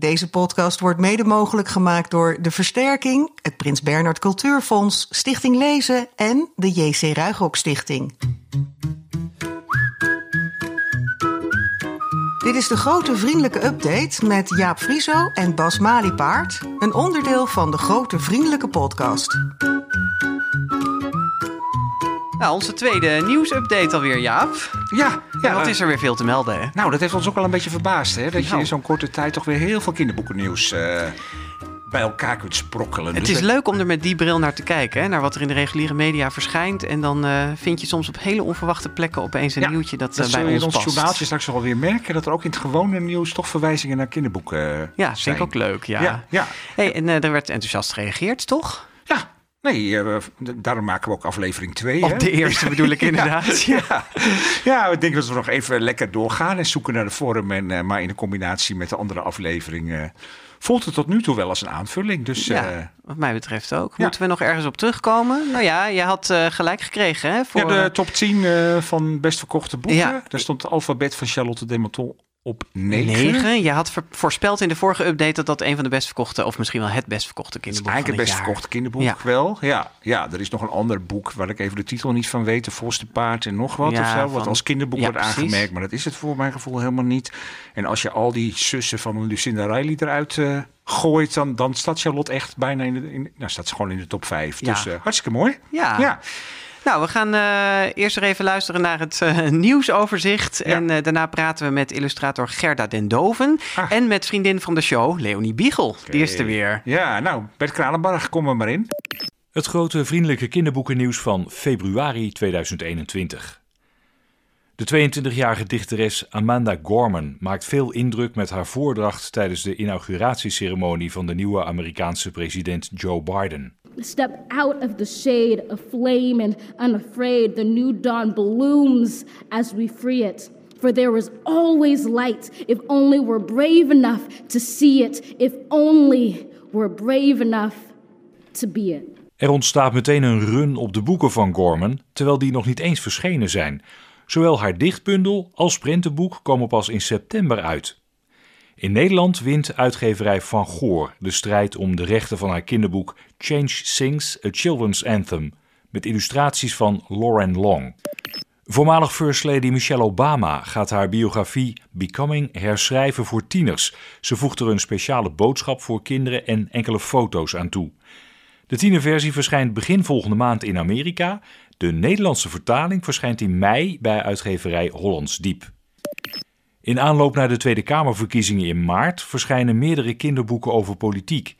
Deze podcast wordt mede mogelijk gemaakt door De Versterking, het Prins Bernhard Cultuurfonds, Stichting Lezen en de JC Ruigrok Stichting. Dit is de grote vriendelijke update met Jaap Frieso en Bas Maliepaard, een onderdeel van de grote vriendelijke podcast. Nou, onze tweede nieuwsupdate alweer, Jaap. Ja, ja wat eh, is er weer veel te melden, hè? Nou, dat heeft ons ook wel een beetje verbaasd, hè? Dat je Nou. in zo'n korte tijd toch weer heel veel kinderboekennieuws eh, bij elkaar kunt sprokkelen. Het Dus is dat- leuk om er met die bril naar te kijken, hè? naar wat er in de reguliere media verschijnt. En dan eh, vind je soms op hele onverwachte plekken opeens een Ja, nieuwtje dat, Dat eh, zul bij je in ons ons past. journaaltje straks wel weer merken... dat er ook in het gewone nieuws toch verwijzingen naar kinderboeken eh, Ja, vind zijn. ik ook leuk, ja. Ja, ja. Hey, en er werd enthousiast gereageerd, toch? Nee, eh, daarom maken we ook aflevering 2. Op de eerste bedoel ik inderdaad. Ja. Ja, ja, ik denk dat we nog even lekker doorgaan en zoeken naar de vorm. En, eh, maar in de combinatie met de andere aflevering eh, voelt het tot nu toe wel als een aanvulling. Dus Ja, wat mij betreft ook. ja. Moeten we nog ergens op terugkomen? Nou ja, je had gelijk gekregen, hè? Voor, ja, de top 10 eh, van best verkochte boeken. Ja. Daar stond het alfabet van Charlotte Desmonton op 9. Negen. Je had voorspeld in de vorige update dat dat een van de best verkochte, of misschien wel het best verkochte Het is kinderboek eigenlijk het best verkochte kinderboek wel. Ja, ja, er is nog een ander boek waar ik even de titel niet van weet. De Volste Paard en nog wat Ja, of zo. Wat van- als kinderboek Ja, wordt precies. aangemerkt. Maar dat is het voor mijn gevoel helemaal niet. En als je al die zussen van Lucinda Riley eruit eh, gooit... Dan, dan staat Charlotte echt bijna in de, in, nou, staat ze gewoon in de top 5. Ja. Dus eh, hartstikke mooi. Ja. Ja. Nou, we gaan eh, eerst er even luisteren naar het eh, nieuwsoverzicht. Ja. En eh, daarna praten we met illustrator Gerda den Doven. Ah. En met vriendin van de show, Leonie Biegel. Die is er weer. Ja, nou, Bert Kranenbarg, kom er maar in. Het grote vriendelijke kinderboekennieuws van februari 2021. De 22-jarige dichteres Amanda Gorman maakt veel indruk met haar voordracht tijdens de inauguratieceremonie van de nieuwe Amerikaanse president Joe Biden. Step out of the shade of flame and unafraid. The new dawn blooms as we free it. For there is always light if only we're brave enough to see it, if only we're brave enough to be it. Er ontstaat meteen een run op de boeken van Gorman, terwijl die nog niet eens verschenen zijn. Zowel haar dichtbundel als prentenboek komen pas in september uit. In Nederland wint uitgeverij Van Goor de strijd om de rechten van haar kinderboek Change Sings a Children's Anthem, met illustraties van Lauren Long. Voormalig First Lady Michelle Obama gaat haar biografie Becoming herschrijven voor tieners. Ze voegt er een speciale boodschap voor kinderen en enkele foto's aan toe. De tienerversie verschijnt begin volgende maand in Amerika. De Nederlandse vertaling verschijnt in mei bij uitgeverij Hollands Diep. In aanloop naar de Tweede Kamerverkiezingen in maart verschijnen meerdere kinderboeken over politiek.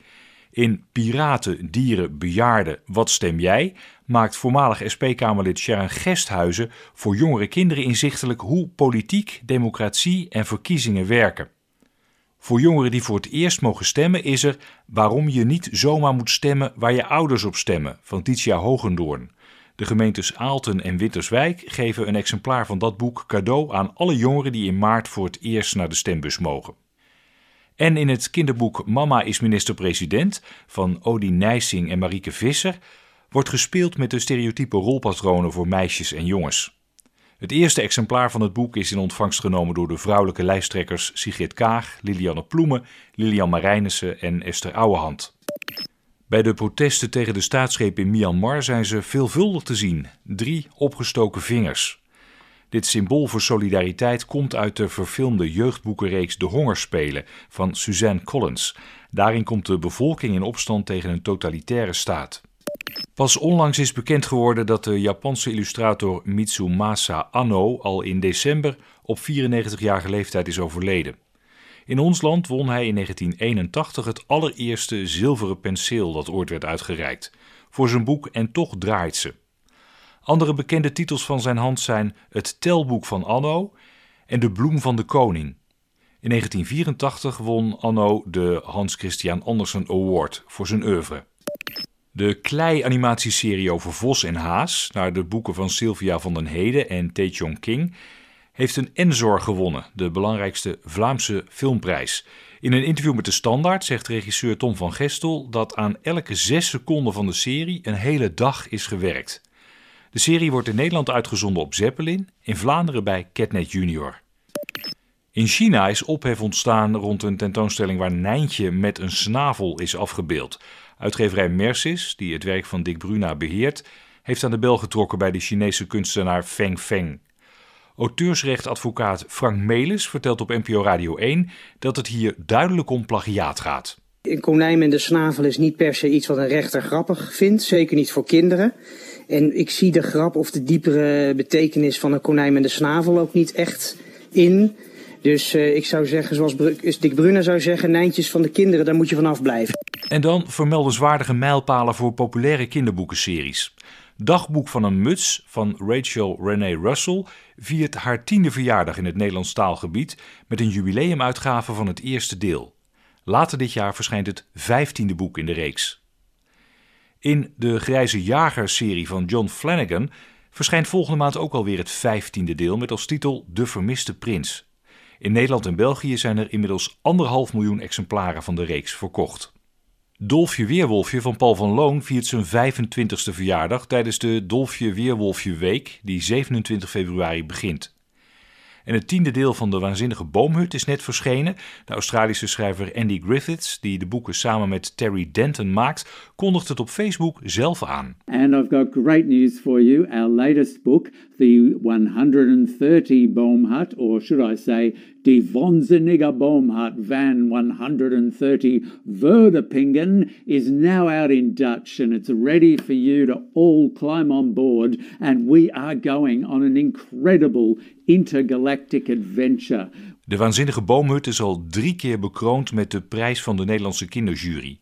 In Piraten, Dieren, Bejaarden, Wat stem jij? maakt voormalig SP-Kamerlid Sharon Gesthuizen voor jongere kinderen inzichtelijk hoe politiek, democratie en verkiezingen werken. Voor jongeren die voor het eerst mogen stemmen is er Waarom je niet zomaar moet stemmen waar je ouders op stemmen van Titia Hogendoorn. De gemeentes Aalten en Winterswijk geven een exemplaar van dat boek cadeau aan alle jongeren die in maart voor het eerst naar de stembus mogen. En in het kinderboek Mama is minister-president van Odie Nijsing en Marieke Visser wordt gespeeld met de stereotype rolpatronen voor meisjes en jongens. Het eerste exemplaar van het boek is in ontvangst genomen door de vrouwelijke lijsttrekkers Sigrid Kaag, Lilianne Ploemen, Lilian Marijnissen en Esther Ouwehand. Bij de protesten tegen de staatsgreep in Myanmar zijn ze veelvuldig te zien: drie opgestoken vingers. Dit symbool voor solidariteit komt uit de verfilmde jeugdboekenreeks De Hongerspelen van Suzanne Collins. Daarin komt de bevolking in opstand tegen een totalitaire staat. Pas onlangs is bekend geworden dat de Japanse illustrator Mitsumasa Anno al in december op 94-jarige leeftijd is overleden. In ons land won hij in 1981 het allereerste zilveren penseel dat ooit werd uitgereikt, voor zijn boek En toch draait ze. Andere bekende titels van zijn hand zijn Het telboek van Anno en De bloem van de koning. In 1984 won Anno de Hans Christian Andersen Award voor zijn oeuvre. De klei-animatieserie over Vos en Haas, naar de boeken van Sylvia van den Heden en Tae King, heeft een Enzor gewonnen, de belangrijkste Vlaamse filmprijs. In een interview met de Standaard zegt regisseur Tom van Gestel dat aan elke zes seconden van de serie een hele dag is gewerkt. De serie wordt in Nederland uitgezonden op Zeppelin, in Vlaanderen bij Catnet Junior. In China is ophef ontstaan rond een tentoonstelling waar Nijntje met een snavel is afgebeeld. Uitgeverij Mercis, die het werk van Dick Bruna beheert, heeft aan de bel getrokken bij de Chinese kunstenaar Feng Feng. Auteursrechtadvocaat Frank Melis vertelt op NPO Radio 1 dat het hier duidelijk om plagiaat gaat. Een konijn met de snavel is niet per se iets wat een rechter grappig vindt, zeker niet voor kinderen. En ik zie de grap of de diepere betekenis van een konijn met de snavel ook niet echt in. Dus uh, ik zou zeggen, zoals Dick Brunner zou zeggen, nijntjes van de kinderen, daar moet je vanaf blijven. En dan vermeldenswaardige mijlpalen voor populaire kinderboekenseries. Dagboek van een muts van Rachel Renee Russell viert haar tiende verjaardag in het Nederlands taalgebied met een jubileumuitgave van het eerste deel. Later dit jaar verschijnt het vijftiende boek in de reeks. In de Grijze Jager-serie van John Flanagan verschijnt volgende maand ook alweer het vijftiende deel met als titel De Vermiste Prins. In Nederland en België zijn er inmiddels anderhalf miljoen exemplaren van de reeks verkocht. Dolfje Weerwolfje van Paul van Loon viert zijn 25e verjaardag tijdens de Dolfje Weerwolfje Week, die 27 februari begint. En het tiende deel van de Waanzinnige Boomhut is net verschenen. De Australische schrijver Andy Griffiths, die de boeken samen met Terry Denton maakt, kondigt het op Facebook zelf aan. And I've got great news for you. Our latest book, the 130 Boomhut, or should I say, Die Wahnsinnige Boomhut van 130 Wordepingen, is now out in Dutch and it's ready for you to all climb on board. And we are going on an incredible intergalactic adventure. De Waanzinnige Boomhut is al drie keer bekroond met de prijs van de Nederlandse kinderjury.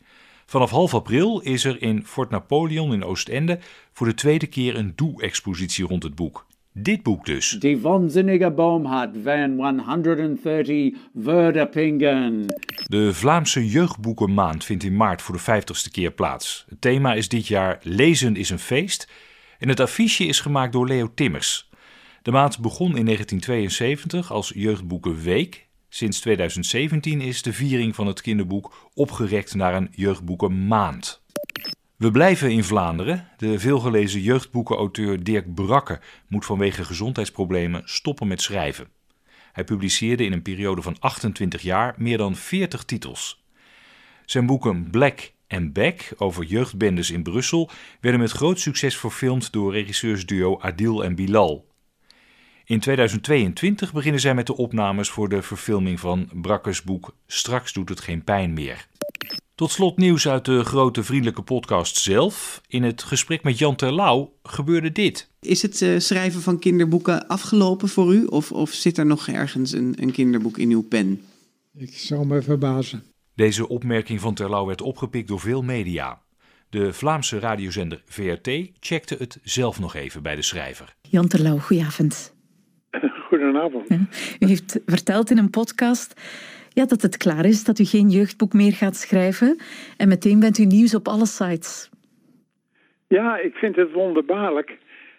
Vanaf half april is er in Fort Napoleon in Oostende voor de tweede keer een doe-expositie rond het boek. Dit boek dus. Die waanzinnige boomhut van 130 Wordepingen. De Vlaamse Jeugdboekenmaand vindt in maart voor de vijftigste keer plaats. Het thema is dit jaar Lezen is een feest. En het affiche is gemaakt door Leo Timmers. De maand begon in 1972 als Jeugdboekenweek. Sinds 2017 is de viering van het kinderboek opgerekt naar een Jeugdboekenmaand. We blijven in Vlaanderen. De veelgelezen jeugdboekenauteur Dirk Brakke moet vanwege gezondheidsproblemen stoppen met schrijven. Hij publiceerde in een periode van 28 jaar meer dan 40 titels. Zijn boeken Black en Back over jeugdbendes in Brussel werden met groot succes verfilmd door regisseursduo Adil en Bilal. In 2022 beginnen zij met de opnames voor de verfilming van Brakkes boek Straks doet het geen pijn meer. Tot slot nieuws uit de grote vriendelijke podcast zelf. In het gesprek met Jan Terlouw gebeurde dit. Is het uh, schrijven van kinderboeken afgelopen voor u? Of, of zit er nog ergens een, een kinderboek in uw pen? Ik zou me verbazen. Deze opmerking van Terlouw werd opgepikt door veel media. De Vlaamse radiozender VRT checkte het zelf nog even bij de schrijver. Jan Terlouw, goedenavond. Goedenavond. U heeft verteld in een podcast ja, dat het klaar is, dat u geen jeugdboek meer gaat schrijven. En meteen bent u nieuws op alle sites. Ja, ik vind het wonderbaarlijk.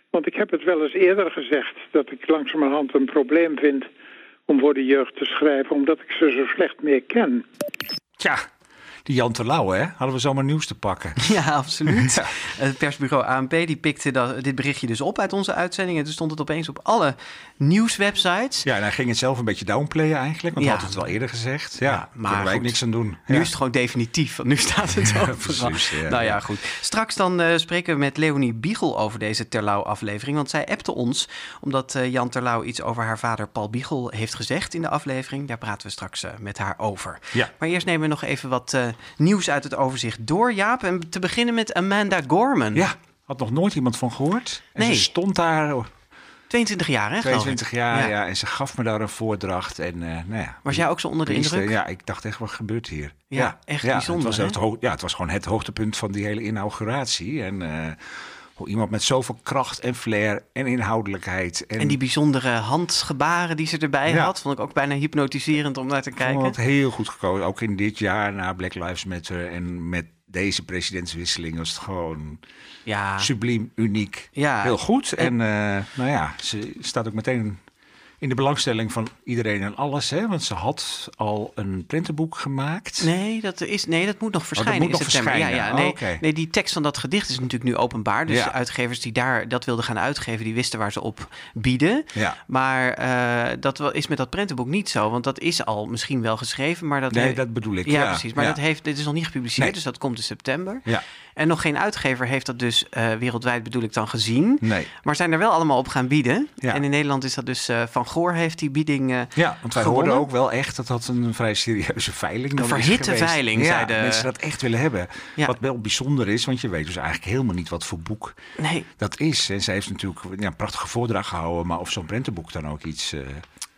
Want ik heb het wel eens eerder gezegd dat ik langzamerhand een probleem vind om voor de jeugd te schrijven, omdat ik ze zo slecht meer ken. Tja, die Jan Terlouw, hè? Hadden we zomaar nieuws te pakken. Ja, absoluut. Het persbureau ANP die pikte dat, dit berichtje dus op uit onze uitzending. En toen stond het opeens op alle nieuwswebsites. Ja, en hij ging het zelf een beetje downplayen eigenlijk. Want ja. hij had het wel eerder gezegd. Ja, ja maar wij niks aan doen. Nu is het gewoon definitief. Want nu staat het overal. Precies, nou ja, goed. Straks dan uh, spreken we met Leonie Biegel over deze Terlouw-aflevering. Want zij appte ons, omdat uh, Jan Terlouw iets over haar vader Paul Biegel heeft gezegd in de aflevering. Daar praten we straks uh, met haar over. Ja. Maar eerst nemen we nog even wat nieuws uit het overzicht door, Jaap. En te beginnen met Amanda Gorman. Ja, had nog nooit iemand van gehoord. En nee. ze stond daar... 22 jaar, hè? 22 jaar, ja. ja. En ze gaf me daar een voordracht. En, uh, nou ja, was jij ook zo onder de indruk? Ja, ik dacht echt, wat gebeurt hier? Ja, ja echt bijzonder. Het was, het, ja, het was gewoon het hoogtepunt van die hele inauguratie. En... Uh, iemand met zoveel kracht en flair en inhoudelijkheid. En, en die bijzondere handgebaren die ze erbij ja. had, vond ik ook bijna hypnotiserend om naar te kijken. Ik vond het heel goed gekozen. Ook in dit jaar na Black Lives Matter en met deze presidentswisseling was het gewoon ja. subliem, uniek. Ja. Heel goed. En, en uh, nou ja, ze staat ook meteen in de belangstelling van iedereen en alles. Hè? Want ze had al een printenboek gemaakt. Nee, dat, is, nee, dat moet nog verschijnen oh, moet in september. Verschijnen. Ja, ja, nee, nee, die tekst van dat gedicht is natuurlijk nu openbaar. Dus de uitgevers die daar dat wilden gaan uitgeven, die wisten waar ze op bieden. Ja. Maar uh, dat is met dat prentenboek niet zo. Want dat is al misschien wel geschreven, maar dat... Nee, dat bedoel ik. Ja, precies. Maar dat heeft, dit is nog niet gepubliceerd, nee. dus dat komt in september. Ja. En nog geen uitgever heeft dat dus uh, wereldwijd bedoel ik dan gezien. Nee. Maar zijn er wel allemaal op gaan bieden. Ja. En in Nederland is dat dus uh, Van Goor heeft die bieding uh, Ja, want wij gewonnen. hoorden ook wel echt dat dat een vrij serieuze veiling Een verhitte veiling, ja, zeiden mensen dat echt willen hebben. Ja. Wat wel bijzonder is, want je weet dus eigenlijk helemaal niet wat voor boek nee. dat is. En zij heeft natuurlijk ja, een prachtige voordracht gehouden, maar of zo'n prentenboek dan ook iets...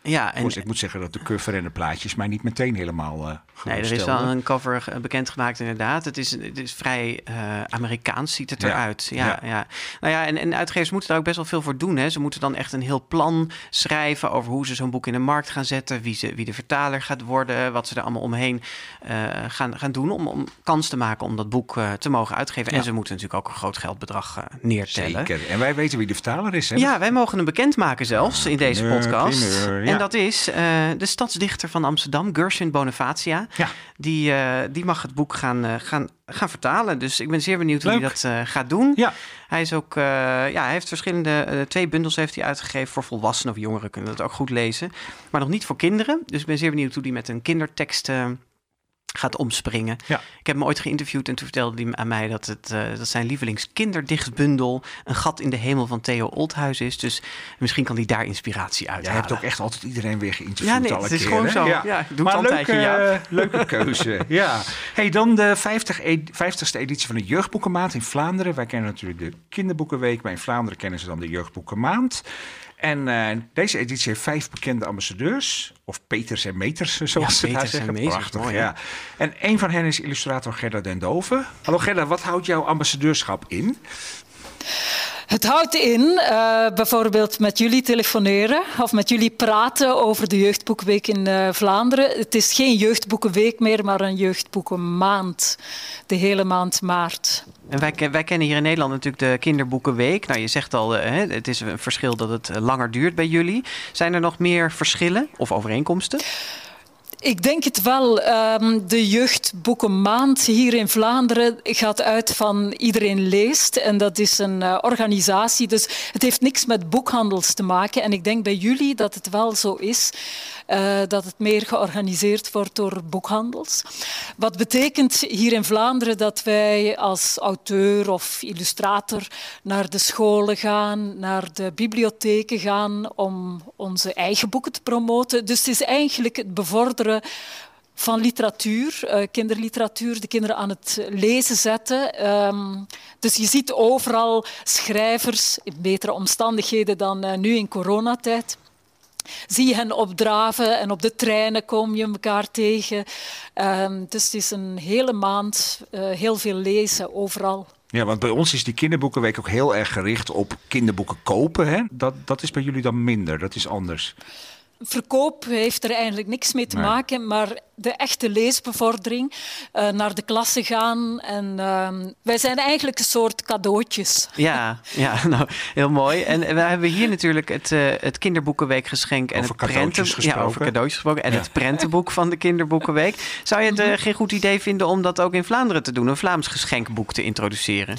Ja, en... ik moet zeggen dat de cover en de plaatjes mij niet meteen helemaal uh, Nee, er is wel een cover bekendgemaakt inderdaad. Het is, het is vrij uh, Amerikaans, ziet het eruit. Ja, ja. ja. Nou ja, en, en uitgevers moeten daar ook best wel veel voor doen. Hè. Ze moeten dan echt een heel plan schrijven over hoe ze zo'n boek in de markt gaan zetten. Wie, ze, wie de vertaler gaat worden. Wat ze er allemaal omheen uh, gaan, gaan doen om, om kans te maken om dat boek uh, te mogen uitgeven. Ja. En ze moeten natuurlijk ook een groot geldbedrag neertellen. Zeker. En wij weten wie de vertaler is. Hè? Ja, wij mogen hem bekendmaken zelfs in deze podcast. Primeur, en dat is de stadsdichter van Amsterdam, Gershwin Bonifacia. Ja. Die, uh, die mag het boek gaan, uh, gaan, gaan vertalen. Dus ik ben zeer benieuwd Leuk. hoe hij dat gaat doen. Ja. Hij is ook, ja, hij heeft verschillende, twee bundels heeft hij uitgegeven voor volwassenen of jongeren kunnen dat ook goed lezen. Maar nog niet voor kinderen. Dus ik ben zeer benieuwd hoe hij met een kindertekst gaat omspringen. Ja. Ik heb hem ooit geïnterviewd en toen vertelde hij aan mij dat, het, uh, dat zijn lievelingskinderdichtbundel een gat in de hemel van Theo Oldhuis is. Dus misschien kan hij daar inspiratie uit. Jij hebt ook echt altijd iedereen weer geïnterviewd. Ja, nee, alle het is keer, gewoon hè? zo. Ja. Ja, doe maar leuke, uh, leuke keuze. ja. Hey, dan de 50 e 50ste editie van de Jeugdboekenmaand in Vlaanderen. Wij kennen natuurlijk de Kinderboekenweek, maar in Vlaanderen kennen ze dan de Jeugdboekenmaand. En uh, deze editie heeft vijf bekende ambassadeurs. Of Peters en Meters, zoals ja, ze daar zeggen. en Meters, Prachtig, mooi, ja. En een van hen is illustrator Gerda den Dove. Hallo Gerda, wat houdt jouw ambassadeurschap in? Het houdt in uh, bijvoorbeeld met jullie telefoneren of met jullie praten over de Jeugdboekenweek in uh, Vlaanderen. Het is geen Jeugdboekenweek meer, maar een Jeugdboekenmaand. De hele maand maart. En wij, wij, kennen hier in Nederland natuurlijk de Kinderboekenweek. Nou, je zegt al, uh, het is een verschil dat het langer duurt bij jullie. Zijn er nog meer verschillen of overeenkomsten? Ik denk het wel. Um, de jeugdboekenmaand hier in Vlaanderen gaat uit van iedereen leest. En dat is een uh, organisatie. Dus het heeft niks met boekhandels te maken. En ik denk bij jullie dat het wel zo is. Uh, dat het meer georganiseerd wordt door boekhandels. Wat betekent hier in Vlaanderen dat wij als auteur of illustrator naar de scholen gaan, naar de bibliotheken gaan om onze eigen boeken te promoten. Dus het is eigenlijk het bevorderen van literatuur, uh, kinderliteratuur, de kinderen aan het lezen zetten. Um, dus je ziet overal schrijvers in betere omstandigheden dan uh, nu in coronatijd. Zie je hen opdraven en op de treinen kom je elkaar tegen. Um, dus het is een hele maand uh, heel veel lezen overal. Ja, want bij ons is die kinderboekenweek ook heel erg gericht op kinderboeken kopen. Hè? Dat, dat is bij jullie dan minder, dat is anders. Verkoop heeft er eigenlijk niks mee te Nee. maken, maar de echte leesbevordering, uh, naar de klasse gaan. En uh, wij zijn eigenlijk een soort cadeautjes. Ja, ja nou, heel mooi. En we hebben hier natuurlijk het, uh, het Kinderboekenweekgeschenk. En Over het cadeautjes prenten- Ja, over cadeautjes gesproken. En Ja. het prentenboek van de Kinderboekenweek. Zou je het uh, geen goed idee vinden om dat ook in Vlaanderen te doen? Een Vlaams geschenkboek te introduceren?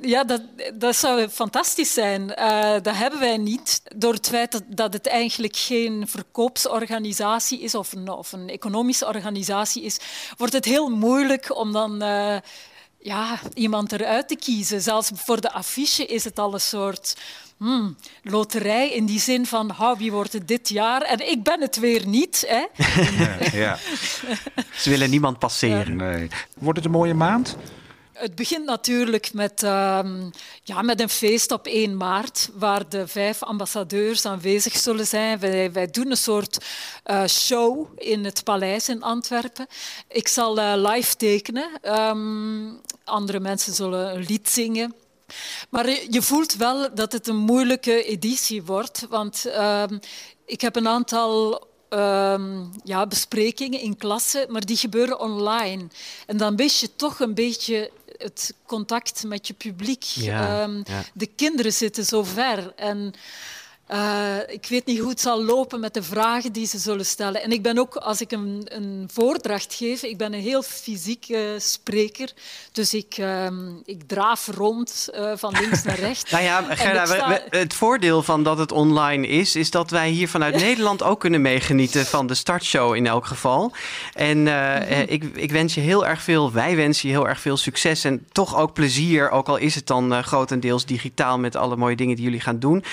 Ja, dat, dat zou fantastisch zijn. Uh, dat hebben wij niet. Door het feit dat, dat het eigenlijk geen verkoopsorganisatie is of een, of een economische organisatie is, wordt het heel moeilijk om dan uh, ja, iemand eruit te kiezen. Zelfs voor de affiche is het al een soort hmm, loterij in die zin van oh, wie wordt het dit jaar? En ik ben het weer niet. Hè? Ja, ja. Ze willen niemand passeren. Nee. Wordt het een mooie maand? Het begint natuurlijk met, um, ja, met een feest op 1 maart, waar de vijf ambassadeurs aanwezig zullen zijn. Wij, doen een soort uh, show in het paleis in Antwerpen. Ik zal uh, live tekenen. Um, andere mensen zullen een lied zingen. Maar je voelt wel dat het een moeilijke editie wordt, want um, ik heb een aantal ja, besprekingen in klassen, maar die gebeuren online. En dan mis je toch een beetje het contact met je publiek. Ja, um, ja. De kinderen zitten zo ver. En uh, ik weet niet hoe het zal lopen met de vragen die ze zullen stellen. En ik ben ook, als ik een, een voordracht geef, ik ben een heel fysiek uh, spreker. Dus ik, uh, ik draaf rond uh, van links naar rechts. nou ja, Gerda, sta... we, we, het voordeel van dat het online is, is dat wij hier vanuit Nederland ook kunnen meegenieten van de startshow in elk geval. En mm -hmm. ik, ik wens je heel erg veel, wij wensen je heel erg veel succes en toch ook plezier, ook al is het dan grotendeels digitaal met alle mooie dingen die jullie gaan doen.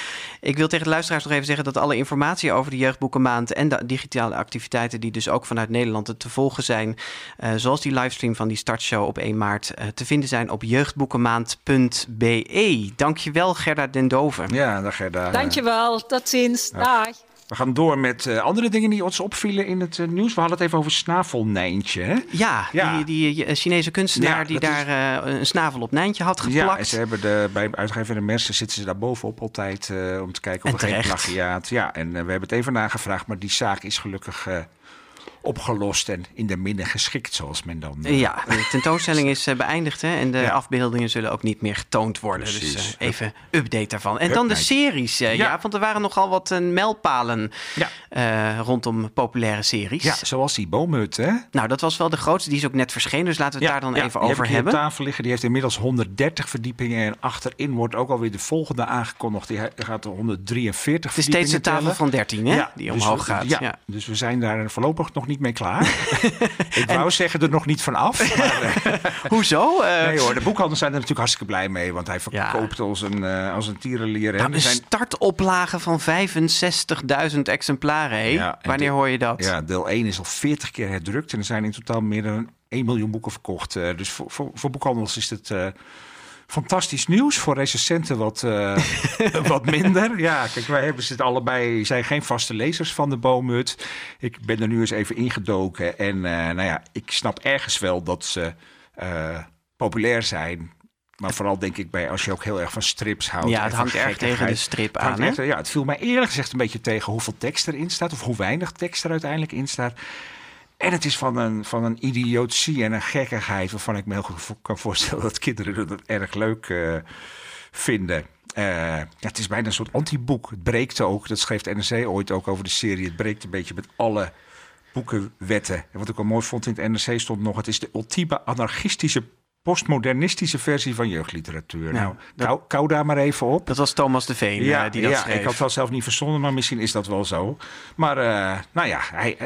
Ik wil tegen de luisteraars nog even zeggen dat alle informatie over de Jeugdboekenmaand en de digitale activiteiten, die dus ook vanuit Nederland te volgen zijn, uh, zoals die livestream van die startshow op 1 maart, uh, te vinden zijn op jeugdboekenmaand.be. Dankjewel, Gerda Den Doven. Ja, dag Gerda. Dankjewel, tot ziens. Dag. We gaan door met uh, andere dingen die ons opvielen in het uh, nieuws. We hadden het even over snavelnijntje. Hè? Ja, ja. Die, die Chinese kunstenaar ja, die daar is... een snavel op Nijntje had geplakt. Ja, en ze hebben de, bij uitgever de Mersen zitten ze daar bovenop altijd om te kijken of er geen plagiaat. Ja, en we hebben het even nagevraagd, maar die zaak is gelukkig opgelost en in de minne geschikt, zoals men dan... Uh... Ja, de tentoonstelling is uh, beëindigd hè, en de ja. afbeeldingen zullen ook niet meer getoond worden. Precies. Dus uh, even update daarvan. En dan de series, ja. ja. want er waren nogal wat mijlpalen ja. rondom populaire series. Ja, zoals die Boomhut, hè? Nou, dat was wel de grootste, die is ook net verschenen, dus laten we het daar dan even over heb hebben. op tafel liggen, die heeft inmiddels 130 verdiepingen en achterin wordt ook alweer de volgende aangekondigd. Die gaat er 143 Het is steeds een tafel van 13, hè, die dus omhoog gaat. Ja, dus we zijn daar voorlopig nog niet mee klaar. ik wou en... zeggen er nog niet van af. Maar, uh, Hoezo? Uh... Nee hoor, de boekhandels zijn er natuurlijk hartstikke blij mee. Want hij verkoopt ja. als, een, uh, als een tierenlier. Een zijn... startoplage van 65.000 exemplaren. Ja, Wanneer hoor je dat? Ja, deel 1 is al 40 keer herdrukt. En er zijn in totaal meer dan 1 miljoen boeken verkocht. dus voor, voor, voor boekhandels is het fantastisch nieuws. Voor recensenten wat, uh, wat minder. Ja, kijk, wij hebben het allebei, zijn geen vaste lezers van de Boomhut. Ik ben er nu eens even ingedoken. En uh, nou ja, ik snap ergens wel dat ze uh, populair zijn. Maar vooral denk ik bij als je ook heel erg van strips houdt. Ja, het hangt erg tegen de strip aan. Echt, ja, het viel mij eerlijk gezegd een beetje tegen hoeveel tekst erin staat. Of hoe weinig tekst er uiteindelijk in staat. En het is van een, van een idiotie en een gekkigheid waarvan ik me heel goed kan voorstellen dat kinderen dat erg leuk uh, vinden. Ja, het is bijna een soort antiboek. Het breekt ook, dat schreef de NRC ooit ook over de serie. Het breekt een beetje met alle boekenwetten. En wat ik wel mooi vond in het NRC stond nog: het is de ultieme anarchistische postmodernistische versie van jeugdliteratuur. Nou, nou kou, kou, daar maar even op. Dat was Thomas de Veen ja, uh, die dat ja, schreef. ik had het zelf niet verzonnen, maar misschien is dat wel zo. Maar uh, nou ja, hij,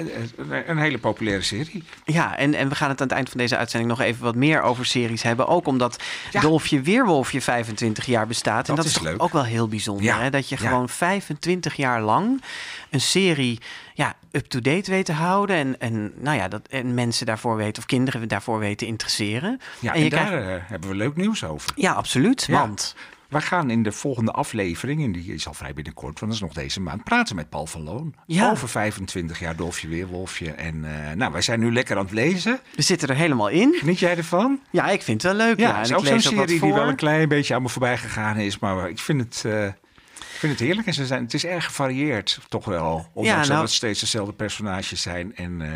een hele populaire serie. Ja, en, en we gaan het aan het eind van deze uitzending nog even wat meer over series hebben. Ook omdat ja. Dolfje Weerwolfje 25 jaar bestaat. En dat, dat is, ook wel heel bijzonder. Ja. Hè? Dat je gewoon 25 jaar lang een serie ja, up-to-date weten houden. En, en, nou ja, dat, en mensen daarvoor weten, of kinderen daarvoor weten interesseren. Ja, en, en daar krijgt... uh, hebben we leuk nieuws over. Ja, absoluut. Ja. Want wij gaan in de volgende aflevering, en die is al vrij binnenkort, want dat is nog deze maand, praten met Paul van Loon. Ja. Over 25 jaar Dolfje Weerwolfje. En uh, nou, wij zijn nu lekker aan het lezen. We zitten er helemaal in. Geniet jij ervan? Ja, ik vind het wel leuk. Ja, ja. het is ook zo'n serie die wel een klein beetje aan me voorbij gegaan is, maar ik vind het... Uh, ik vind het heerlijk en ze zijn, het is erg gevarieerd, toch wel. Ondanks ja, nou, dat het steeds dezelfde personages zijn. En, uh...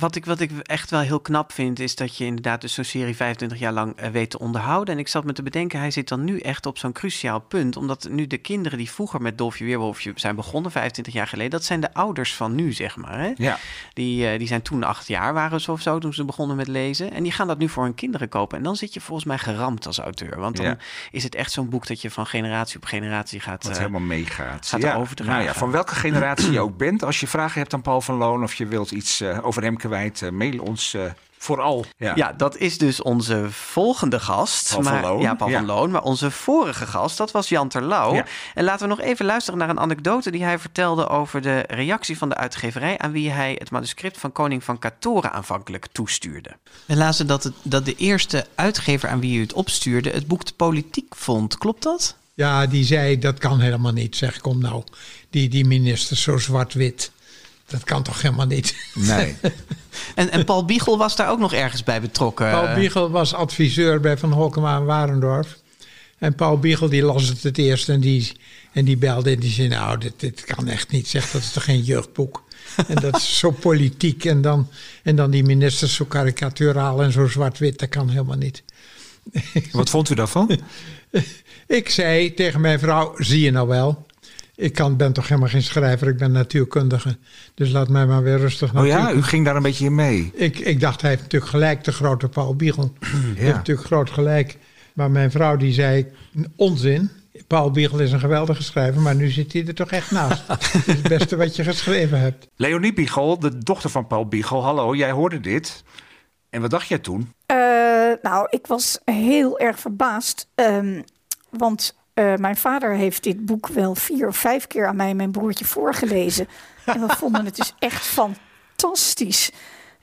wat, ik, wat ik echt wel heel knap vind, is dat je inderdaad dus zo'n serie 25 jaar lang uh, weet te onderhouden. En ik zat me te bedenken, hij zit dan nu echt op zo'n cruciaal punt. Omdat nu de kinderen die vroeger met Dolfje Weerwolfje zijn begonnen, 25 jaar geleden, dat zijn de ouders van nu, zeg maar. Hè? Ja. Die, uh, die zijn toen acht jaar, waren ze of zo, toen ze begonnen met lezen. En die gaan dat nu voor hun kinderen kopen. En dan zit je volgens mij geramd als auteur. Want dan ja. is het echt zo'n boek dat je van generatie op generatie gaat... Wat helemaal meegaat. Gaat ja. overdragen. Nou ja, van welke generatie je ook bent. Als je vragen hebt aan Paul van Loon of je wilt iets over hem kwijt, uh, mail ons uh, vooral. Ja. ja. dat is dus onze volgende gast. Paul maar, van Loon. Ja, Paul ja. van Loon. Maar onze vorige gast, dat was Jan Terlouw. Ja. En laten we nog even luisteren naar een anekdote die hij vertelde over de reactie van de uitgeverij aan wie hij het manuscript van Koning van Katoren aanvankelijk toestuurde. We lazen dat, het, dat de eerste uitgever aan wie u het opstuurde het boek de politiek vond. Klopt dat? Ja, die zei dat kan helemaal niet. Zeg, kom nou, die, die minister zo zwart-wit. Dat kan toch helemaal niet? Nee. en, en Paul Biegel was daar ook nog ergens bij betrokken? Paul Biegel was adviseur bij Van Holkema en Warendorf. En Paul Biegel die las het het eerst en die, en die belde en die zei... nou, dit, dit kan echt niet. Zeg, dat is toch geen jeugdboek? en dat is zo politiek. En dan, en dan die ministers zo karikaturaal en zo zwart-wit. Dat kan helemaal niet. Wat vond u daarvan? Ik zei tegen mijn vrouw, zie je nou wel... ik kan, ben toch helemaal geen schrijver, ik ben natuurkundige. Dus laat mij maar weer rustig Oh ja, u ging daar een beetje in mee. Ik, ik dacht, hij heeft natuurlijk gelijk, de grote Paul Biegel. ja. Hij heeft natuurlijk groot gelijk. Maar mijn vrouw die zei, onzin. Paul Biegel is een geweldige schrijver, maar nu zit hij er toch echt naast. het is het beste wat je geschreven hebt. Leonie Biegel, de dochter van Paul Biegel. Hallo, jij hoorde dit. En wat dacht jij toen? Uh, nou, ik was heel erg verbaasd. Um, want uh, mijn vader heeft dit boek wel vier of vijf keer aan mij en mijn broertje voorgelezen. en we vonden het dus echt fantastisch.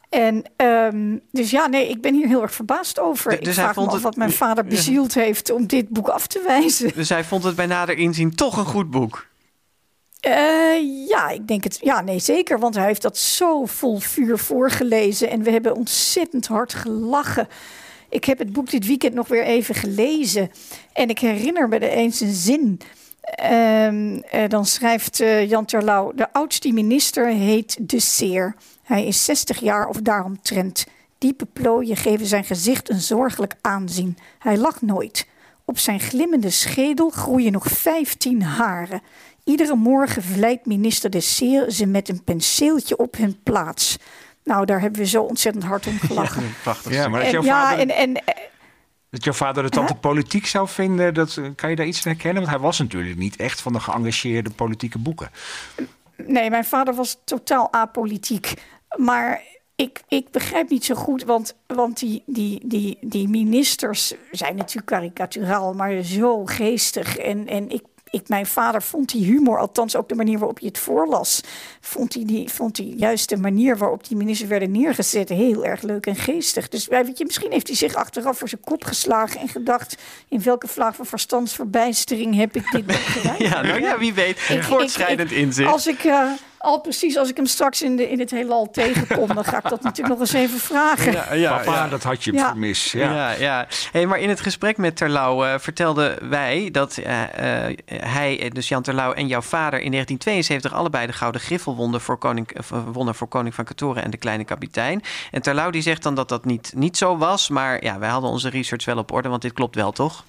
En um, dus ja, nee, ik ben hier heel erg verbaasd over. Dus ik vraag me af het... wat mijn vader bezield heeft om dit boek af te wijzen. Dus hij vond het bij nader inzien toch een goed boek? Uh, ja, ik denk het. Ja, nee, zeker. Want hij heeft dat zo vol vuur voorgelezen. En we hebben ontzettend hard gelachen. Ik heb het boek dit weekend nog weer even gelezen. En ik herinner me er eens een zin. Um, uh, dan schrijft uh, Jan Terlouw: De oudste minister heet De Seer. Hij is 60 jaar of daaromtrent. Diepe plooien geven zijn gezicht een zorgelijk aanzien. Hij lacht nooit. Op zijn glimmende schedel groeien nog 15 haren. Iedere morgen vlijt minister De Seer ze met een penseeltje op hun plaats. Nou, daar hebben we zo ontzettend hard om gelachen. Ja, prachtig. Ja, maar dat jouw vader... Ja, en, en, dat jouw vader het dan te politiek zou vinden, dat, kan je daar iets in herkennen? Want hij was natuurlijk niet echt van de geëngageerde politieke boeken. Nee, mijn vader was totaal apolitiek. Maar ik, ik begrijp niet zo goed, want, want die, die, die, die ministers zijn natuurlijk karikaturaal, maar zo geestig. En, en ik ik, mijn vader vond die humor, althans ook de manier waarop je het voorlas, vond hij, die, vond hij juist de manier waarop die ministers werden neergezet heel erg leuk en geestig. Dus weet je, misschien heeft hij zich achteraf voor zijn kop geslagen en gedacht: in welke vlaag van verstandsverbijstering heb ik dit gedaan? ja, nou ja, wie weet. Voortschrijdend inzicht. Als ik. Uh, al precies als ik hem straks in, de, in het heelal tegenkom, dan ga ik dat natuurlijk nog eens even vragen. Ja, ja, Papa, dat had je ja. Ja, ja. ja. Hey, maar in het gesprek met Terlouw uh, vertelden wij dat uh, uh, hij, dus Jan Terlouw en jouw vader in 1972 allebei de Gouden Griffel wonnen voor Koning, wonnen voor Koning van Katoren en de Kleine Kapitein. En Terlouw die zegt dan dat dat niet, niet zo was, maar ja, wij hadden onze research wel op orde, want dit klopt wel, toch?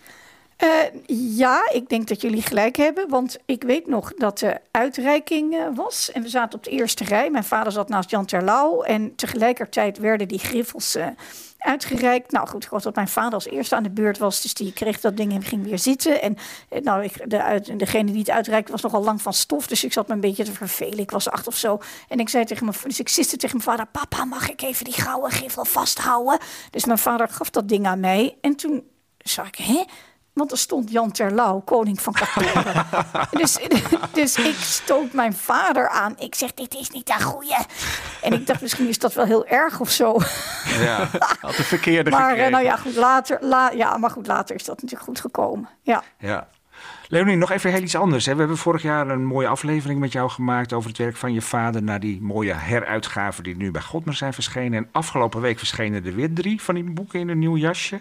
Uh, ja, ik denk dat jullie gelijk hebben. Want ik weet nog dat de uitreiking uh, was. En we zaten op de eerste rij. Mijn vader zat naast Jan Terlouw. En tegelijkertijd werden die griffels uh, uitgereikt. Nou goed, ik was dat mijn vader als eerste aan de beurt was. Dus die kreeg dat ding en ging weer zitten. En nou, ik, de, degene die het uitreikte was nogal lang van stof. Dus ik zat me een beetje te vervelen. Ik was acht of zo. En ik zei tegen mijn dus ik ziste tegen mijn vader: Papa, mag ik even die gouden griffel vasthouden? Dus mijn vader gaf dat ding aan mij. En toen zag ik, hè? Want er stond Jan Terlouw, koning van Katoren. dus, dus ik stoot mijn vader aan. Ik zeg, dit is niet een goeie. En ik dacht, misschien is dat wel heel erg of zo. Ja, had de verkeerde maar, gekregen. nou ja, goed, later, la, ja, maar goed, later is dat natuurlijk goed gekomen. Ja. ja. Leonie, nog even heel iets anders. Hè? We hebben vorig jaar een mooie aflevering met jou gemaakt over het werk van je vader. Naar die mooie heruitgaven die nu bij Godmer zijn verschenen. En afgelopen week verschenen er weer drie van die boeken in een nieuw jasje.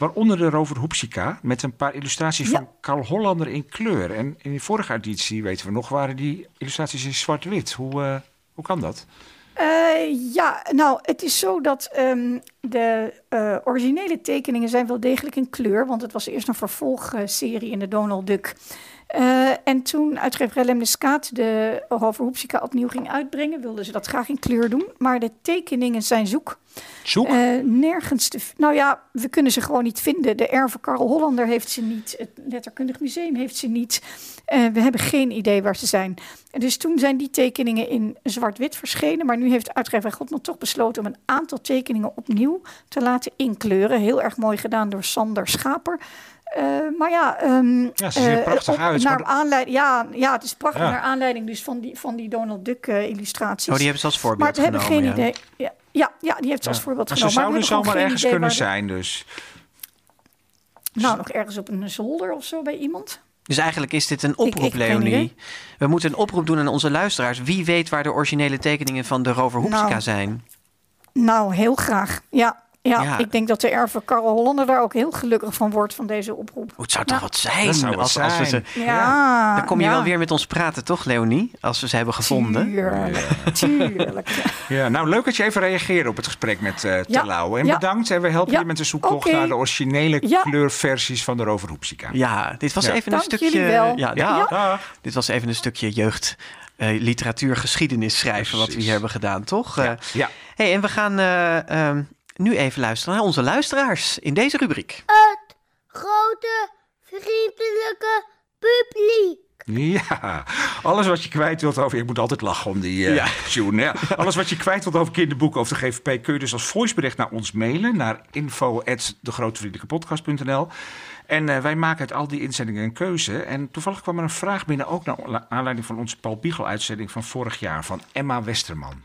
Waaronder de Rover Hoepsika met een paar illustraties van Carl Hollander in kleur. En in de vorige editie, weten we nog, waren die illustraties in zwart-wit. Hoe, uh, hoe kan dat? Uh, ja, nou, het is zo dat um, de uh, originele tekeningen zijn wel degelijk in kleur. Want het was eerst een vervolgserie in de Donald Duck. Uh, en toen uitgever Lem de Hoepsika opnieuw ging uitbrengen, wilden ze dat graag in kleur doen. Maar de tekeningen zijn zoek. Zoek? Uh, nergens te Nou ja, we kunnen ze gewoon niet vinden. De Erve Karl Hollander heeft ze niet. Het Letterkundig Museum heeft ze niet. Uh, we hebben geen idee waar ze zijn. Dus toen zijn die tekeningen in zwart-wit verschenen. Maar nu heeft uitgever Godman toch besloten om een aantal tekeningen opnieuw te laten inkleuren. Heel erg mooi gedaan door Sander Schaper. Uh, maar ja, um, ja, ze zien er prachtig uh, uit. Naar maar... aanleiding, ja, ja, het is prachtig ja. naar aanleiding dus van die, van die Donald Duck uh, illustraties. Oh, die hebben ze als voorbeeld Maar we hebben geen ja. idee. Ja, ja, ja, die heeft ze als voorbeeld maar genomen. Ze zouden zomaar ergens kunnen zijn dus. Nou, nog ergens op een zolder of zo bij iemand. Dus eigenlijk is dit een oproep, ik, ik Leonie. We moeten een oproep doen aan onze luisteraars. Wie weet waar de originele tekeningen van de Rover Hoepsika nou, zijn? Nou, heel graag. Ja, ja, ik denk dat de erve Karel Hollander daar ook heel gelukkig van wordt van deze oproep. Oh, het zou toch wat zijn? Dat zou wat als, als we ze, zijn. Ja, Dan kom je ja. wel weer met ons praten, toch, Leonie? Als we ze hebben gevonden. Tuurlijk, tuurlijk. Ja, nou leuk dat je even reageerde op het gesprek met eh Terlouw. En ja. bedankt. En we helpen Ja, je met de zoektocht naar de originele Ja. kleurversies van de Roverhoepsica. Ja, dit was Ja. even een stukje. jullie wel. Ja. Dit was even een stukje jeugd. eh, literatuur, geschiedenis schrijven, wat we hier hebben gedaan, toch? Eh, Ja. hey, en we gaan eh, ehm, nu even luisteren naar onze luisteraars in deze rubriek. Het grote vriendelijke publiek. Ja, alles wat je kwijt wilt over... Ik moet altijd lachen om die eh Ja. tune. Ja. Alles wat je kwijt wilt over kinderboeken of de GVP... kun je dus als voicebericht naar ons mailen... naar info.degrootvriendelijkepodcast.nl En eh, wij maken uit al die inzendingen een keuze. En toevallig kwam er een vraag binnen... ook naar aanleiding van onze Paul Biegel-uitzending van vorig jaar... van Emma Westerman.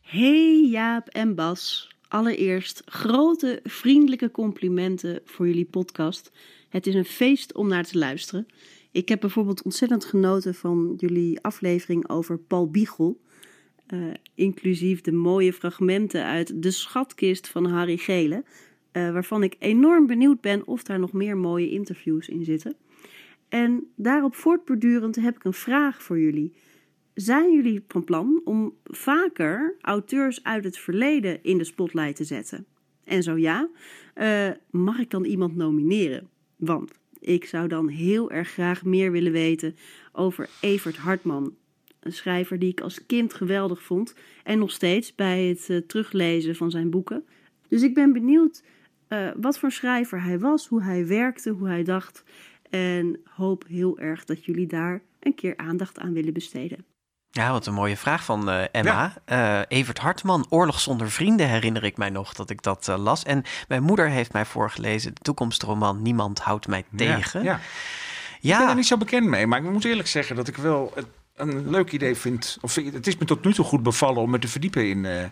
Hey Jaap en Bas. Allereerst grote vriendelijke complimenten voor jullie podcast. Het is een feest om naar te luisteren. Ik heb bijvoorbeeld ontzettend genoten van jullie aflevering over Paul Biegel. eh, inclusief de mooie fragmenten uit De Schatkist van Harry Gele. eh, waarvan ik enorm benieuwd ben of daar nog meer mooie interviews in zitten. En daarop voortbordurend heb ik een vraag voor jullie. Zijn jullie van plan om vaker auteurs uit het verleden in de spotlight te zetten? En zo ja, eh, mag ik dan iemand nomineren? Want ik zou dan heel erg graag meer willen weten over Evert Hartman. Een schrijver die ik als kind geweldig vond en nog steeds bij het eh, teruglezen van zijn boeken. Dus ik ben benieuwd eh, wat voor schrijver hij was, hoe hij werkte, hoe hij dacht. En hoop heel erg dat jullie daar een keer aandacht aan willen besteden. Ja, wat een mooie vraag van eh, Emma. Eh, Evert Hartman, Oorlog zonder vrienden, herinner ik mij nog dat ik dat eh, las. En mijn moeder heeft mij voorgelezen de toekomstroman Niemand houdt mij tegen. Ja, ja. Ja. Ik ben er niet zo bekend mee, maar ik moet eerlijk zeggen dat ik wel een leuk idee vind. Of het is me tot nu toe goed bevallen om me te verdiepen in.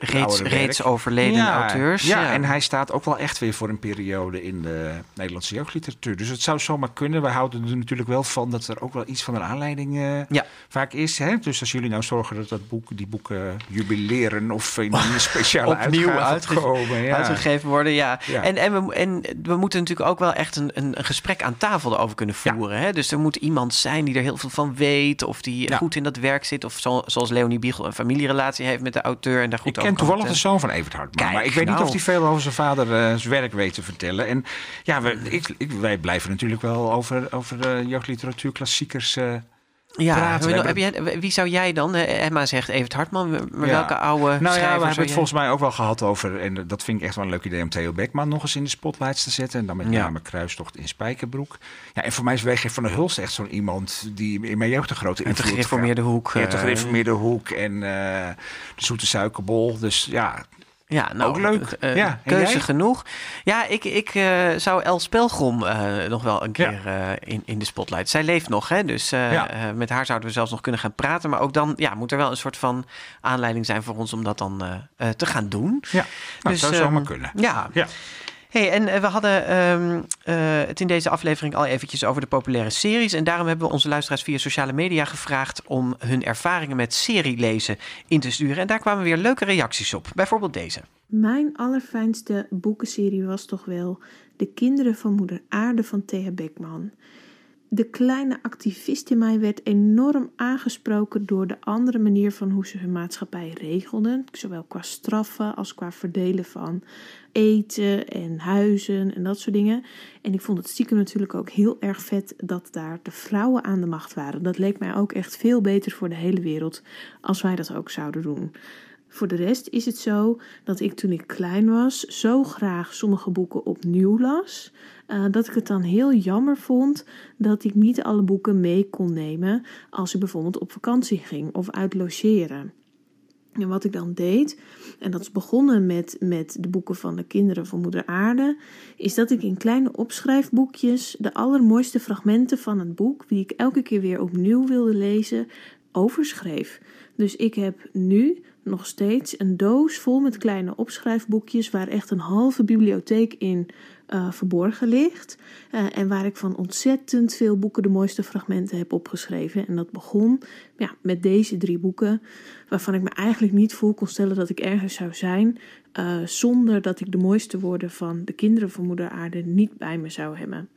Reeds- reeds overleden auteurs, Ja, ja. en hij staat ook wel echt weer voor een periode in de Nederlandse jeugdliteratuur. Dus het zou zomaar kunnen. We houden er natuurlijk wel van dat er ook wel iets van een aanleiding eh, vaak is. Hè? Dus als jullie nou zorgen dat, dat boek, die boeken jubileren of in een speciale opnieuw uitgegeven worden. Ja. En, en, we, en we moeten natuurlijk ook wel echt een, een, een gesprek aan tafel erover kunnen voeren. Hè? Dus er moet iemand zijn die er heel veel van weet, of die goed in dat werk zit, of zo, zoals Leonie Biegel een familierelatie heeft met de auteur en daar goed Ik ken toevallig de zoon van Evert Hartman. Kijk, maar ik weet niet nou. of hij veel over zijn vader eh, zijn werk weet te vertellen. En ja, we, ik, ik- wij blijven natuurlijk wel over, over eh, jeugdliteratuur, klassiekers eh, Ja, praten. Heb jij, wie zou jij dan? Eh, Emma zegt Evert Hartman, maar Ja. welke oude Nou ja, we hebben het volgens mij ook wel gehad over... en dat vind ik echt wel een leuk idee om Theo Beckman nog eens in de spotlights te zetten. En dan met Ja. name Kruistocht in Spijkerbroek. Ja, en voor mij is W.G. van der Hulst echt zo'n iemand... die in mijn jeugd een grote de invloed gereformeerde gehad. hoek, Ja, de eh. gereformeerde hoek en eh, de zoete suikerbol. Dus ja, Ja, nou, ook leuk. eh, ja, en keuze genoeg. Ja, ik, ik eh, zou Els Pelgrom eh, nog wel een keer eh, in, in de spotlight. Zij leeft nog, hè? dus eh, Ja. eh, met haar zouden we zelfs nog kunnen gaan praten. Maar ook dan ja, moet er wel een soort van aanleiding zijn voor ons om dat dan eh, eh, te gaan doen. Ja, nou, zou ehm, zomaar kunnen. Ja. Ja. Hey, en eh, we hadden ehm, eh, het in deze aflevering al eventjes over de populaire series. En daarom hebben we onze luisteraars via sociale media gevraagd om hun ervaringen met serielezen in te sturen. En daar kwamen weer leuke reacties op. Bijvoorbeeld deze. Mijn allerfijnste boekenserie was toch wel De Kinderen van Moeder Aarde van Thea Beckman. De kleine activist in mij werd enorm aangesproken door de andere manier van hoe ze hun maatschappij regelden, zowel qua straffen als qua verdelen van eten en huizen en dat soort dingen. En ik vond het stiekem natuurlijk ook heel erg vet dat daar de vrouwen aan de macht waren. Dat leek mij ook echt veel beter voor de hele wereld als wij dat ook zouden doen. Voor de rest is het zo dat ik toen ik klein was zo graag sommige boeken opnieuw las, eh, dat ik het dan heel jammer vond dat ik niet alle boeken mee kon nemen als ik bijvoorbeeld op vakantie ging of uit logeren. En wat ik dan deed, en dat is begonnen met, met de boeken van de kinderen van Moeder Aarde, is dat ik in kleine opschrijfboekjes de allermooiste fragmenten van het boek, die ik elke keer weer opnieuw wilde lezen, overschreef. Dus ik heb nu nog steeds een doos vol met kleine opschrijfboekjes waar echt een halve bibliotheek in uh, verborgen ligt. Uh, en waar ik van ontzettend veel boeken de mooiste fragmenten heb opgeschreven. En dat begon ja, met deze drie boeken, waarvan ik me eigenlijk niet voor kon stellen dat ik ergens zou zijn. Uh, zonder dat ik de mooiste woorden van de kinderen van Moeder Aarde niet bij me zou hebben.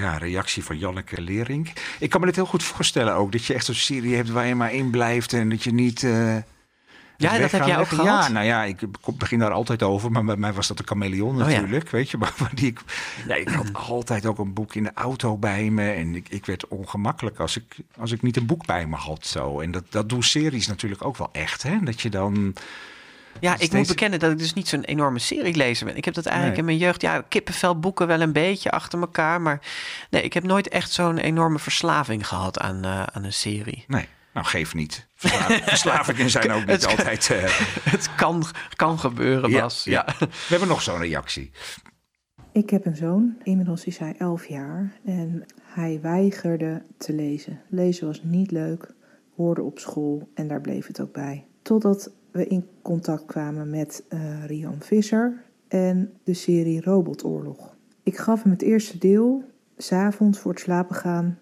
Ja, reactie van Janneke Lering. Ik kan me dit heel goed voorstellen ook. Dat je echt zo'n serie hebt waar je maar in blijft en dat je niet. Uh, ja, dat heb jij ook gehad? Ja, nou ja, ik begin daar altijd over. Maar bij mij was dat een chameleon natuurlijk, oh ja. weet je. Maar, die ik, ja, ik had altijd ook een boek in de auto bij me. En ik, ik werd ongemakkelijk als ik, als ik niet een boek bij me had. Zo. En dat, dat doen series natuurlijk ook wel echt. Hè? Dat je dan ja, ik moet bekennen dat ik dus niet zo'n enorme serielezer ben. Ik heb dat eigenlijk in mijn jeugd, ja, kippenvelboeken wel een beetje achter elkaar. Maar nee, ik heb nooit echt zo'n enorme verslaving gehad aan, uh, aan een serie. Nee. Nou, geef niet. Verslavingen zijn ook niet altijd. Uh... Het kan, kan gebeuren, Bas. Ja, ja. We hebben nog zo'n reactie. Ik heb een zoon, inmiddels is hij 11 jaar en hij weigerde te lezen. Lezen was niet leuk, hoorde op school en daar bleef het ook bij. Totdat we in contact kwamen met uh, Rian Visser en de serie Robotoorlog. Ik gaf hem het eerste deel, s'avonds voor het slapen gaan.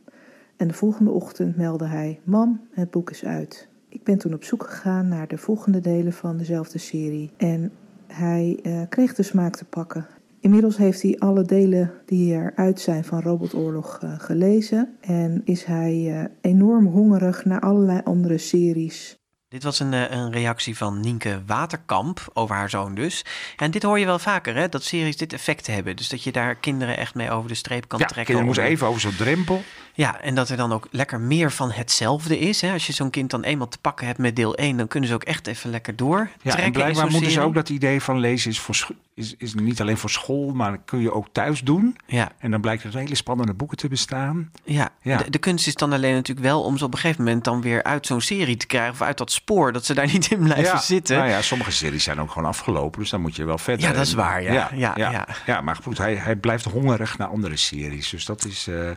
En de volgende ochtend meldde hij: Mam, het boek is uit. Ik ben toen op zoek gegaan naar de volgende delen van dezelfde serie. En hij uh, kreeg de smaak te pakken. Inmiddels heeft hij alle delen die eruit zijn van Robotoorlog uh, gelezen. En is hij enorm hongerig naar allerlei andere series. Dit was een, eh, een reactie van Nienke Waterkamp over haar zoon dus. En dit hoor je wel vaker, hè? dat series dit effect hebben. Dus dat je daar kinderen echt mee over de streep kan ja, trekken. kinderen moeten even over zo'n drempel. Ja, en dat er dan ook lekker meer van hetzelfde is. Hè? Als je zo'n kind dan eenmaal te pakken hebt met deel 1... dan kunnen ze ook echt even lekker door. Ja, en blijkbaar moeten ze ook dat idee van lezen is, voor, is, is niet alleen voor school... maar kun je ook thuis doen. Ja. En dan blijkt er hele spannende boeken te bestaan. Ja, ja. De, de, kunst is dan alleen natuurlijk wel om ze op een gegeven moment... dan weer uit zo'n serie te krijgen of uit dat spoor... dat ze daar niet in blijven zitten. Nou ja, sommige series zijn ook gewoon afgelopen... dus dan moet je wel verder. Ja, dat is waar, ja. Ja, ja, ja. maar goed, hij, hij blijft hongerig naar andere series. Dus dat is... Uh,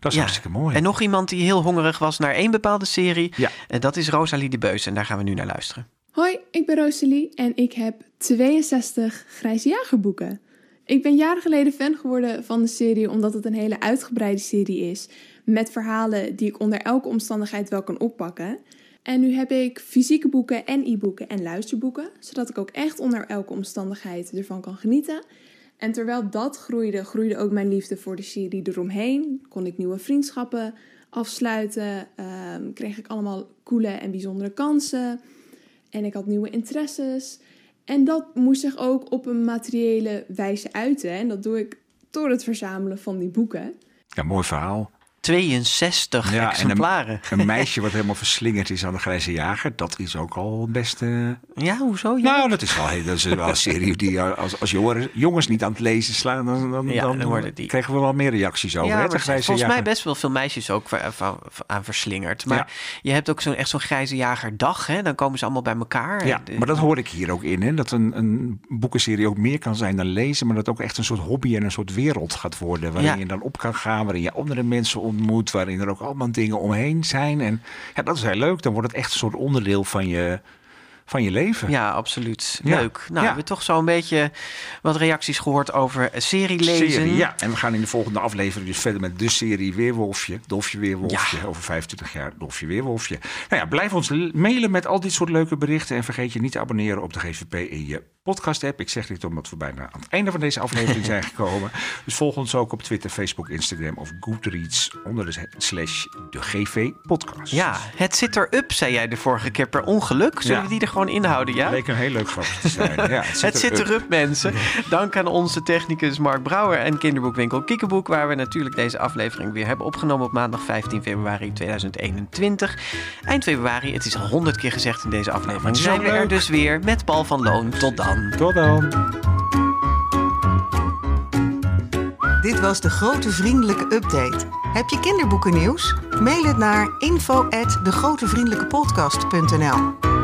dat is hartstikke mooi. En nog iemand die heel hongerig was naar één bepaalde serie. Ja. En dat is Rosalie de Beus. En daar gaan we nu naar luisteren. Hoi, ik ben Rosalie en ik heb 62 Grijze Jagerboeken. Ik ben jaren geleden fan geworden van de serie omdat het een hele uitgebreide serie is. Met verhalen die ik onder elke omstandigheid wel kan oppakken. En nu heb ik fysieke boeken en e-boeken en luisterboeken. Zodat ik ook echt onder elke omstandigheid ervan kan genieten. En terwijl dat groeide, groeide ook mijn liefde voor de serie eromheen. Kon ik nieuwe vriendschappen afsluiten. Um, kreeg ik allemaal coole en bijzondere kansen. En ik had nieuwe interesses. En dat moest zich ook op een materiële wijze uiten. En dat doe ik door het verzamelen van die boeken. Ja, mooi verhaal. 62 ja, exemplaren. En een, meisje wat helemaal verslingerd is aan de grijze jager, dat is ook al best. Uh... Ja, hoezo? Ja. Nou, dat is wel, dat is wel een serie die als, als jongens, jongens niet aan het lezen slaan, dan, dan, ja, dan, die... krijgen we wel meer reacties over. Hè, volgens jager. mij best wel veel meisjes ook aan verslingerd. Maar je hebt ook zo'n echt zo'n grijze jagerdag, hè? dan komen ze allemaal bij elkaar. Ja, maar dat hoor ik hier ook in, hè? dat een, een boekenserie ook meer kan zijn dan lezen, maar dat ook echt een soort hobby en een soort wereld gaat worden, waarin je dan op kan gaan, waarin je andere mensen ontmoet, waarin er ook allemaal dingen omheen zijn. En ja, dat is heel leuk. Dan wordt het echt een soort onderdeel van je, van je leven. Ja, absoluut. Leuk. Nou, we hebben toch zo een beetje wat reacties gehoord over serielezen. Serie, ja, en we gaan in de volgende aflevering dus verder met de serie Weerwolfje. Dolfje Weerwolfje. Over 25 jaar Dolfje Weerwolfje. Nou ja, blijf ons mailen met al dit soort leuke berichten. En vergeet je niet te abonneren op de GVP in je podcast app. Ik zeg dit omdat we bijna aan het einde van deze aflevering zijn gekomen. Dus volg ons ook op Twitter, Facebook, Instagram of Goodreads onder de slash de GV podcast. Ja, het zit erop, zei jij de vorige keer per ongeluk. Zullen we die er gewoon inhouden, ja? Leek een heel leuk grapje te zijn. Ja, het zit, erop, mensen. Dank aan onze technicus Mark Brouwer en kinderboekwinkel Kiekeboek, waar we natuurlijk deze aflevering weer hebben opgenomen op maandag 15 februari 2021. Eind februari, het is al honderd keer gezegd in deze aflevering, zijn we er dus weer met Paul van Loon. Tot dan. Tot dan. Dit was de grote vriendelijke update. Heb je kinderboeken nieuws? Mail het naar info@degrotevriendelijkepodcast.nl.